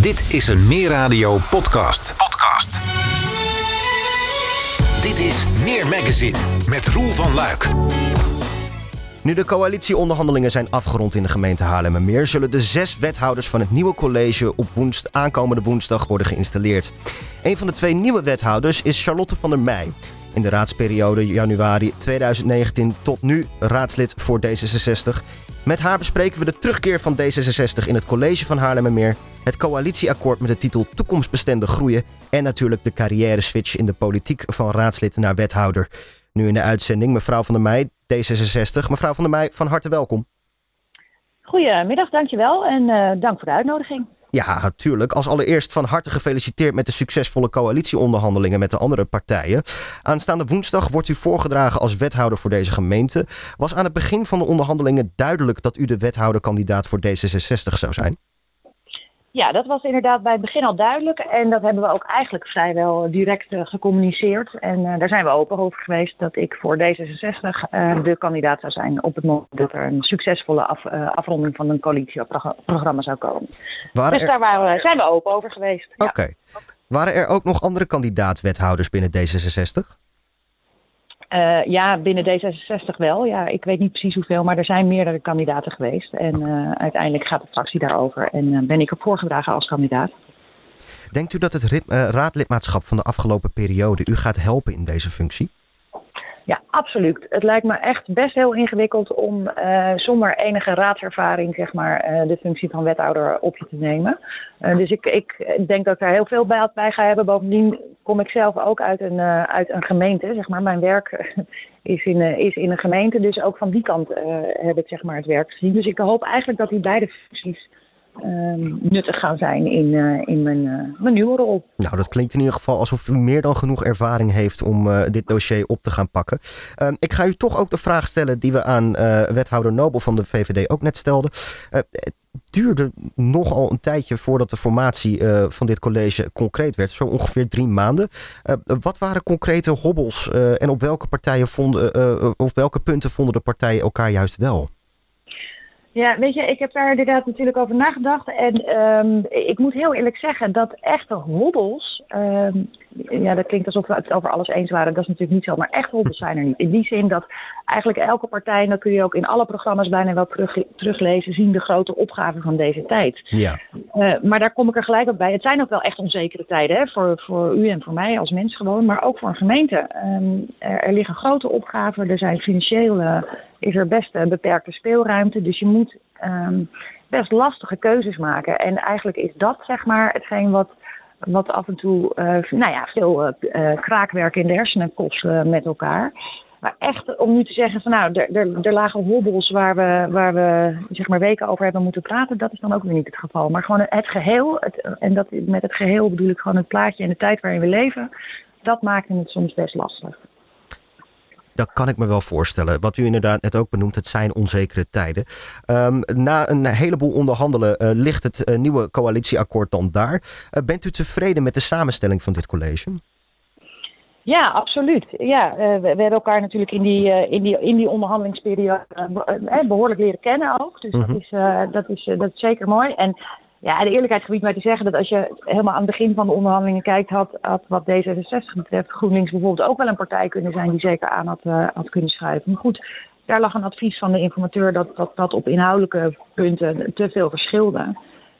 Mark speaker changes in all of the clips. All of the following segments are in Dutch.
Speaker 1: Dit is een Meer Radio podcast. Podcast. Dit is Meer Magazine met Roel van Luik.
Speaker 2: Nu de coalitieonderhandelingen zijn afgerond in de gemeente Haarlemmermeer... zullen de zes wethouders van het nieuwe college op woensd, aankomende woensdag worden geïnstalleerd. Een van de twee nieuwe wethouders is Charlotte van der Meij. In de raadsperiode januari 2019 tot nu raadslid voor D66. Met haar bespreken we de terugkeer van D66 in het college van Haarlemmermeer... het coalitieakkoord met de titel Toekomstbestendig groeien... en natuurlijk de carrière switch in de politiek van raadslid naar wethouder... Nu in de uitzending mevrouw van der Meij, D66. Mevrouw van der Meij, van harte welkom.
Speaker 3: Goedemiddag, dankjewel en uh, dank voor de uitnodiging.
Speaker 2: Ja, natuurlijk. Als allereerst van harte gefeliciteerd met de succesvolle coalitieonderhandelingen met de andere partijen. Aanstaande woensdag wordt u voorgedragen als wethouder voor deze gemeente. Was aan het begin van de onderhandelingen duidelijk dat u de wethouderkandidaat voor D66 zou zijn?
Speaker 3: Ja, dat was inderdaad bij het begin al duidelijk. En dat hebben we ook eigenlijk vrijwel direct uh, gecommuniceerd. En uh, daar zijn we open over geweest dat ik voor D66 uh, de kandidaat zou zijn op het moment dat er een succesvolle af, afronding van een coalitieprogramma zou komen. Waren dus er... daar waren we, zijn we open over geweest.
Speaker 2: Oké. Okay. Ja. Waren er ook nog andere kandidaat-wethouders binnen D66?
Speaker 3: Uh, ja, binnen D66 wel. Ja, ik weet niet precies hoeveel, maar er zijn meerdere kandidaten geweest. En uh, uiteindelijk gaat de fractie daarover en uh, ben ik op voorgedragen als kandidaat.
Speaker 2: Denkt u dat het raadlidmaatschap van de afgelopen periode u gaat helpen in deze functie?
Speaker 3: Ja, absoluut. Het lijkt me echt best heel ingewikkeld om uh, zonder enige raadservaring zeg maar, uh, de functie van wethouder op je te nemen. Uh, dus ik, ik denk dat ik daar heel veel bij, bij ga hebben. Bovendien kom ik zelf ook uit een, uit een gemeente. Zeg maar. Mijn werk is in, is in een gemeente, dus ook van die kant heb ik zeg maar, het werk gezien. Dus ik hoop eigenlijk dat die beide functies um, nuttig gaan zijn in, uh, in mijn, uh, mijn nieuwe rol.
Speaker 2: Nou, dat klinkt in ieder geval alsof u meer dan genoeg ervaring heeft om uh, dit dossier op te gaan pakken. Ehm, ik ga u toch ook de vraag stellen die we aan wethouder Nobel van de VVD ook net stelden. het duurde nogal een tijdje voordat de formatie van dit college concreet werd, zo ongeveer drie maanden. wat waren concrete hobbels en op welke, partijen vonden, op welke punten vonden de partijen elkaar juist wel?
Speaker 3: Ja, weet je, ik heb daar inderdaad natuurlijk over nagedacht. En um, ik moet heel eerlijk zeggen dat echte hobbels. Um, ja, dat klinkt alsof we het over alles eens waren. Dat is natuurlijk niet zo. Maar echt hobbels zijn er niet. In die zin dat eigenlijk elke partij, en dat kun je ook in alle programma's bijna wel terug, teruglezen, zien de grote opgaven van deze tijd.
Speaker 2: Ja.
Speaker 3: Uh, maar daar kom ik er gelijk op bij. Het zijn ook wel echt onzekere tijden. Hè, voor, voor u en voor mij als mens gewoon. Maar ook voor een gemeente. Um, er, er liggen grote opgaven. Er zijn financiële is er best een beperkte speelruimte. Dus je moet um, best lastige keuzes maken. En eigenlijk is dat zeg maar hetgeen wat, wat af en toe uh, nou ja, veel uh, kraakwerk in de hersenen kost met elkaar. Maar echt om nu te zeggen van nou, er lagen hobbels waar we, waar we zeg maar weken over hebben moeten praten, dat is dan ook weer niet het geval. Maar gewoon het geheel, het, en dat, met het geheel bedoel ik gewoon het plaatje en de tijd waarin we leven, dat maakt het soms best lastig.
Speaker 2: Dat kan ik me wel voorstellen. Wat u inderdaad net ook benoemt, het zijn onzekere tijden. Um, na een heleboel onderhandelen uh, ligt het uh, nieuwe coalitieakkoord dan daar. Uh, bent u tevreden met de samenstelling van dit college?
Speaker 3: Ja, absoluut. Ja, we, we, hebben elkaar natuurlijk in die, in die, in die onderhandelingsperiode behoorlijk leren kennen ook. Dus mm -hmm. dat, is, dat, is, dat is zeker mooi. En ja, de eerlijkheid gebied mij te zeggen dat als je helemaal aan het begin van de onderhandelingen kijkt, had, had wat D66 betreft GroenLinks bijvoorbeeld ook wel een partij kunnen zijn die zeker aan had, uh, had kunnen schuiven. Maar goed, daar lag een advies van de informateur dat dat, dat op inhoudelijke punten te veel verschilde.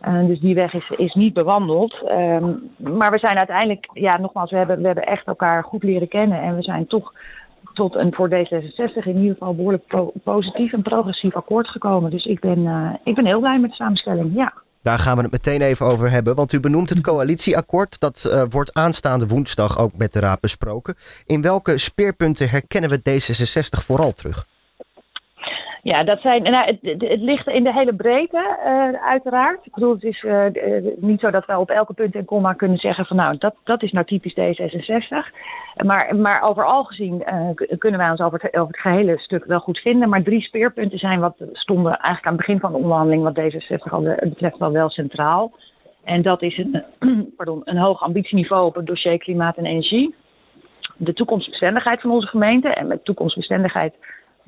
Speaker 3: Uh, dus die weg is, is niet bewandeld. Um, maar we zijn uiteindelijk, ja, nogmaals, we hebben, we hebben echt elkaar goed leren kennen. En we zijn toch tot een voor D66 in ieder geval behoorlijk positief en progressief akkoord gekomen. Dus ik ben, uh, ik ben heel blij met de samenstelling, ja.
Speaker 2: Daar gaan we het meteen even over hebben, want u benoemt het coalitieakkoord. Dat uh, wordt aanstaande woensdag ook met de Raad besproken. In welke speerpunten herkennen we D66 vooral terug?
Speaker 3: Ja, dat zijn, nou, het, het, ligt in de hele breedte, uh, uiteraard. Ik bedoel, het is uh, niet zo dat we op elke punt en komma kunnen zeggen van nou, dat, dat is nou typisch D66. Maar, maar overal gezien kunnen wij ons over het, over het gehele stuk wel goed vinden. Maar drie speerpunten zijn wat stonden eigenlijk aan het begin van de onderhandeling wat D66 al betreft wel wel centraal. En dat is een, pardon, een hoog ambitieniveau op het dossier klimaat en energie. De toekomstbestendigheid van onze gemeente. En met toekomstbestendigheid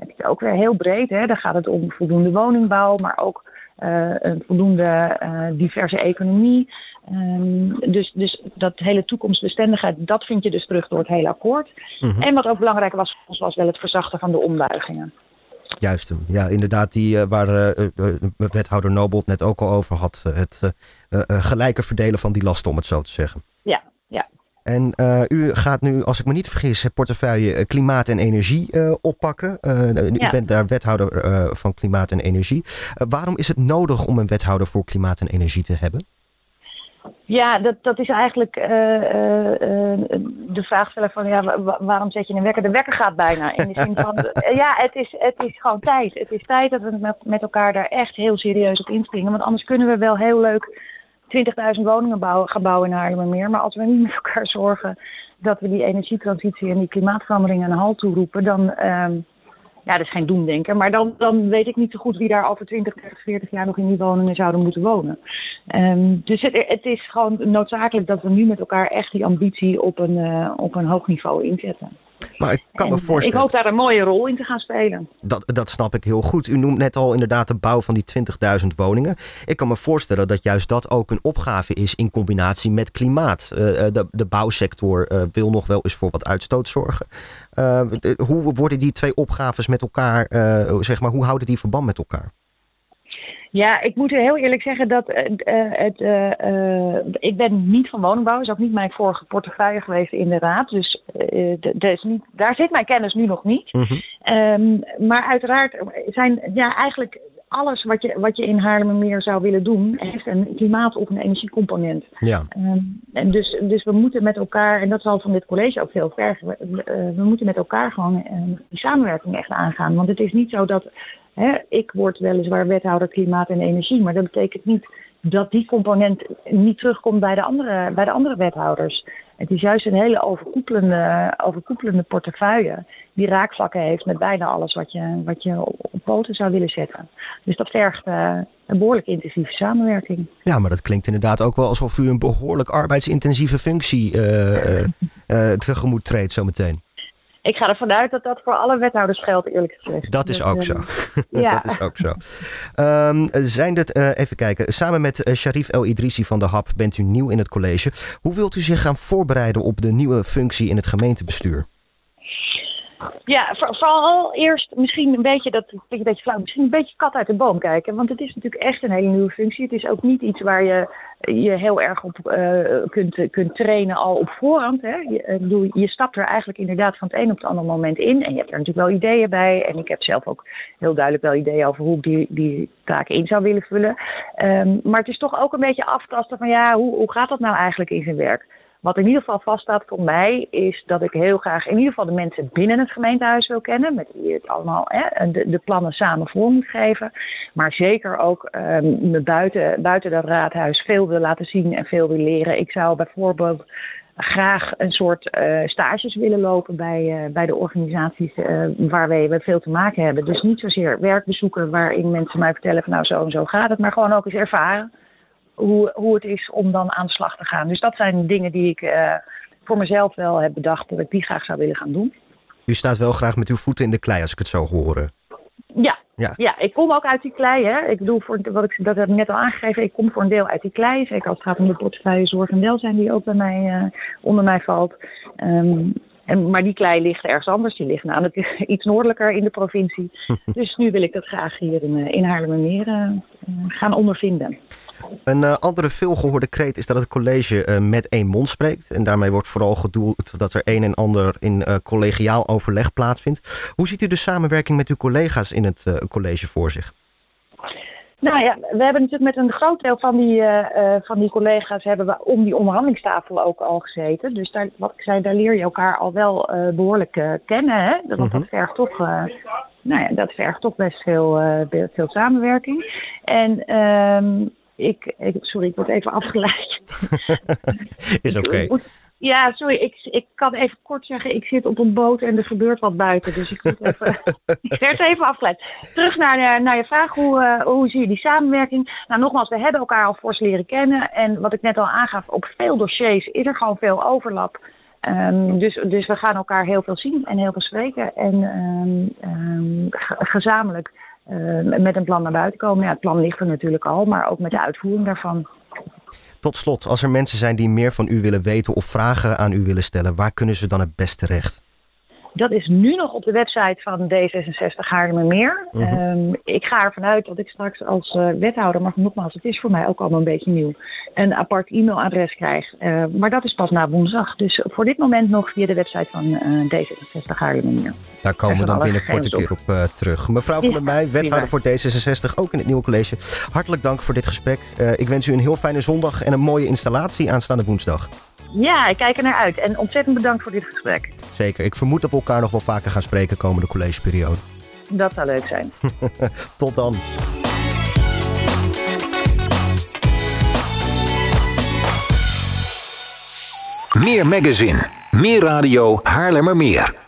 Speaker 3: heb je het ook weer heel breed. Hè. Dan gaat het om voldoende woningbouw, maar ook een voldoende diverse economie. Ehm, dus, dus dat hele toekomstbestendigheid, dat vind je dus terug door het hele akkoord. Mhm. En wat ook belangrijk was, was wel het verzachten van de ombuigingen.
Speaker 2: Juist, ja, inderdaad, die uh, waar uh, wethouder Nobold net ook al over had. het gelijke verdelen van die lasten, om het zo te zeggen.
Speaker 3: Ja, ja.
Speaker 2: En u gaat nu, als ik me niet vergis, het portefeuille klimaat en energie oppakken. U bent daar wethouder van klimaat en energie. waarom is het nodig om een wethouder voor klimaat en energie te hebben?
Speaker 3: Ja, dat, dat is eigenlijk uh, uh, de vraag stellen van ja, waarom zet je een wekker? De wekker gaat bijna. In de zin van ja, het is, het is gewoon tijd. Het is tijd dat we met, met elkaar daar echt heel serieus op inspringen. Want anders kunnen we wel heel leuk 20.000 woningen bouwen, gaan bouwen in Haarlemmermeer. Maar als we niet met elkaar zorgen dat we die energietransitie en die klimaatverandering een halt toeroepen, dan. Ehm, ja, dat is geen doemdenker. Maar dan, dan weet ik niet zo goed wie daar over 20, 30, 40 jaar nog in die woningen zouden moeten wonen. Um, dus het, is gewoon noodzakelijk dat we nu met elkaar echt die ambitie op een, uh, op een hoog niveau inzetten.
Speaker 2: Maar ik kan me voorstellen.
Speaker 3: Ik hoop daar een mooie rol in te gaan spelen.
Speaker 2: Dat, dat snap ik heel goed. U noemt net al inderdaad de bouw van die 20.000 woningen. Ik kan me voorstellen dat juist dat ook een opgave is in combinatie met klimaat. Uh, de, de bouwsector uh, wil nog wel eens voor wat uitstoot zorgen. Uh, hoe worden die twee opgaves met elkaar, zeg maar, hoe houden die verband met elkaar?
Speaker 3: Ja, ik moet heel eerlijk zeggen dat uh, het, uh, ik ben niet van woningbouw. Dat is ook niet mijn vorige portefeuille geweest in de raad. Dus is niet, daar zit mijn kennis nu nog niet. Mhm. um, maar uiteraard zijn ja, eigenlijk alles wat je, wat je in Haarlemmermeer zou willen doen, heeft een klimaat- of een energiecomponent.
Speaker 2: Ja.
Speaker 3: Um, en dus, dus we moeten met elkaar, en dat zal van dit college ook veel vergen, we, we moeten met elkaar gewoon die samenwerking echt aangaan. Want het is niet zo dat Hè, ik word weliswaar wethouder klimaat en energie, maar dat betekent niet dat die component niet terugkomt bij de andere, bij de andere wethouders. Het is juist een hele overkoepelende, overkoepelende portefeuille die raakvlakken heeft met bijna alles wat je, wat je op, poten zou willen zetten. Dus dat vergt uh, een behoorlijk intensieve samenwerking.
Speaker 2: Ja, maar dat klinkt inderdaad ook wel alsof u een behoorlijk arbeidsintensieve functie uh, uh, tegemoet treedt zometeen
Speaker 3: ik ga ervan uit dat dat voor alle wethouders geldt, eerlijk gezegd.
Speaker 2: Dat is dus, ook zo. ja. dat is ook zo. Um, zijn dit, uh, even kijken, samen met uh, Sharif El Idrissi van de HAP bent u nieuw in het college. Hoe wilt u zich gaan voorbereiden op de nieuwe functie in het gemeentebestuur?
Speaker 3: Ja, vooral eerst misschien een beetje, dat een beetje flauw, misschien een beetje kat uit de boom kijken. Want het is natuurlijk echt een hele nieuwe functie. Het is ook niet iets waar je je heel erg op uh, kunt, kunt trainen al op voorhand. Hè. Je, uh, je stapt er eigenlijk inderdaad van het een op het andere moment in. En je hebt er natuurlijk wel ideeën bij. En ik heb zelf ook heel duidelijk wel ideeën over hoe ik die, die taken in zou willen vullen. Um, maar het is toch ook een beetje aftasten van ja, hoe, hoe gaat dat nou eigenlijk in zijn werk? Wat in ieder geval vaststaat voor mij is dat ik heel graag in ieder geval de mensen binnen het gemeentehuis wil kennen. Met wie het allemaal hè, de, plannen samen voor moet geven. Maar zeker ook um, me buiten, buiten dat raadhuis veel wil laten zien en veel wil leren. Ik zou bijvoorbeeld graag een soort uh, stages willen lopen bij, uh, bij de organisaties uh, waarmee we veel te maken hebben. Dus niet zozeer werkbezoeken waarin mensen mij vertellen van nou zo en zo gaat het, maar gewoon ook eens ervaren hoe, hoe het is om dan aan de slag te gaan. Dus dat zijn dingen die ik uh, voor mezelf wel heb bedacht dat ik die graag zou willen gaan doen.
Speaker 2: U staat wel graag met uw voeten in de klei als ik het zo hoor.
Speaker 3: Ja, ja. ja ik kom ook uit die klei. Hè. Ik bedoel, voor, wat ik, dat heb ik net al aangegeven, ik kom voor een deel uit die klei. Zeker als het gaat om de portefeuille zorg en welzijn die ook bij mij, uh, onder mij valt. Um, en, maar die klei ligt ergens anders. Die ligt namelijk iets noordelijker in de provincie. dus nu wil ik dat graag hier in, in Haarlemmermeer uh, gaan ondervinden.
Speaker 2: Een uh, andere veelgehoorde kreet is dat het college uh, met één mond spreekt. En daarmee wordt vooral gedoeld dat er een en ander in collegiaal overleg plaatsvindt. Hoe ziet u de samenwerking met uw collega's in het college voor zich?
Speaker 3: Nou ja, we hebben natuurlijk met een groot deel van die, van die collega's hebben we om die onderhandelingstafel ook al gezeten. Dus daar, wat ik zei, daar leer je elkaar al wel behoorlijk kennen. Hè? Dat mhm. vergt toch nou ja, dat vergt toch best veel, veel samenwerking. En um, ik, ik, sorry, ik word even afgeleid.
Speaker 2: Is oké.
Speaker 3: Ja, sorry, ik, ik kan even kort zeggen, ik zit op een boot en er gebeurt wat buiten. Dus ik, moet even, ik werd even afgeleid. Terug naar, naar je vraag, hoe, uh, hoe zie je die samenwerking? Nou, nogmaals, we hebben elkaar al fors leren kennen. En wat ik net al aangaf, op veel dossiers is er gewoon veel overlap. Um, dus, dus we gaan elkaar heel veel zien en heel veel spreken. En um, um, gezamenlijk met een plan naar buiten komen. Ja, het plan ligt er natuurlijk al, maar ook met de uitvoering daarvan.
Speaker 2: Tot slot, als er mensen zijn die meer van u willen weten of vragen aan u willen stellen, waar kunnen ze dan het beste terecht?
Speaker 3: Dat is nu nog op de website van D66 Haarlemmermeer. Uh ik ga ervan uit dat ik straks als uh, wethouder, maar nogmaals, het is voor mij ook allemaal een beetje nieuw, een apart e-mailadres krijg. Uh, maar dat is pas na woensdag. Dus voor dit moment nog via de website van uh, D66 Haarlemmermeer.
Speaker 2: Daar komen we dan binnenkort een keer op terug. Mevrouw van der Meij, wethouder voor D66, ook in het nieuwe college. Hartelijk dank voor dit gesprek. ik wens u een heel fijne zondag en een mooie installatie aanstaande woensdag.
Speaker 3: Ja, ik kijk er naar uit. En ontzettend bedankt voor dit gesprek.
Speaker 2: Zeker. Ik vermoed dat we elkaar nog wel vaker gaan spreken komende collegeperiode.
Speaker 3: Dat zou leuk zijn.
Speaker 2: Tot dan.
Speaker 1: Meer magazine, meer radio, Haarlemmermeer.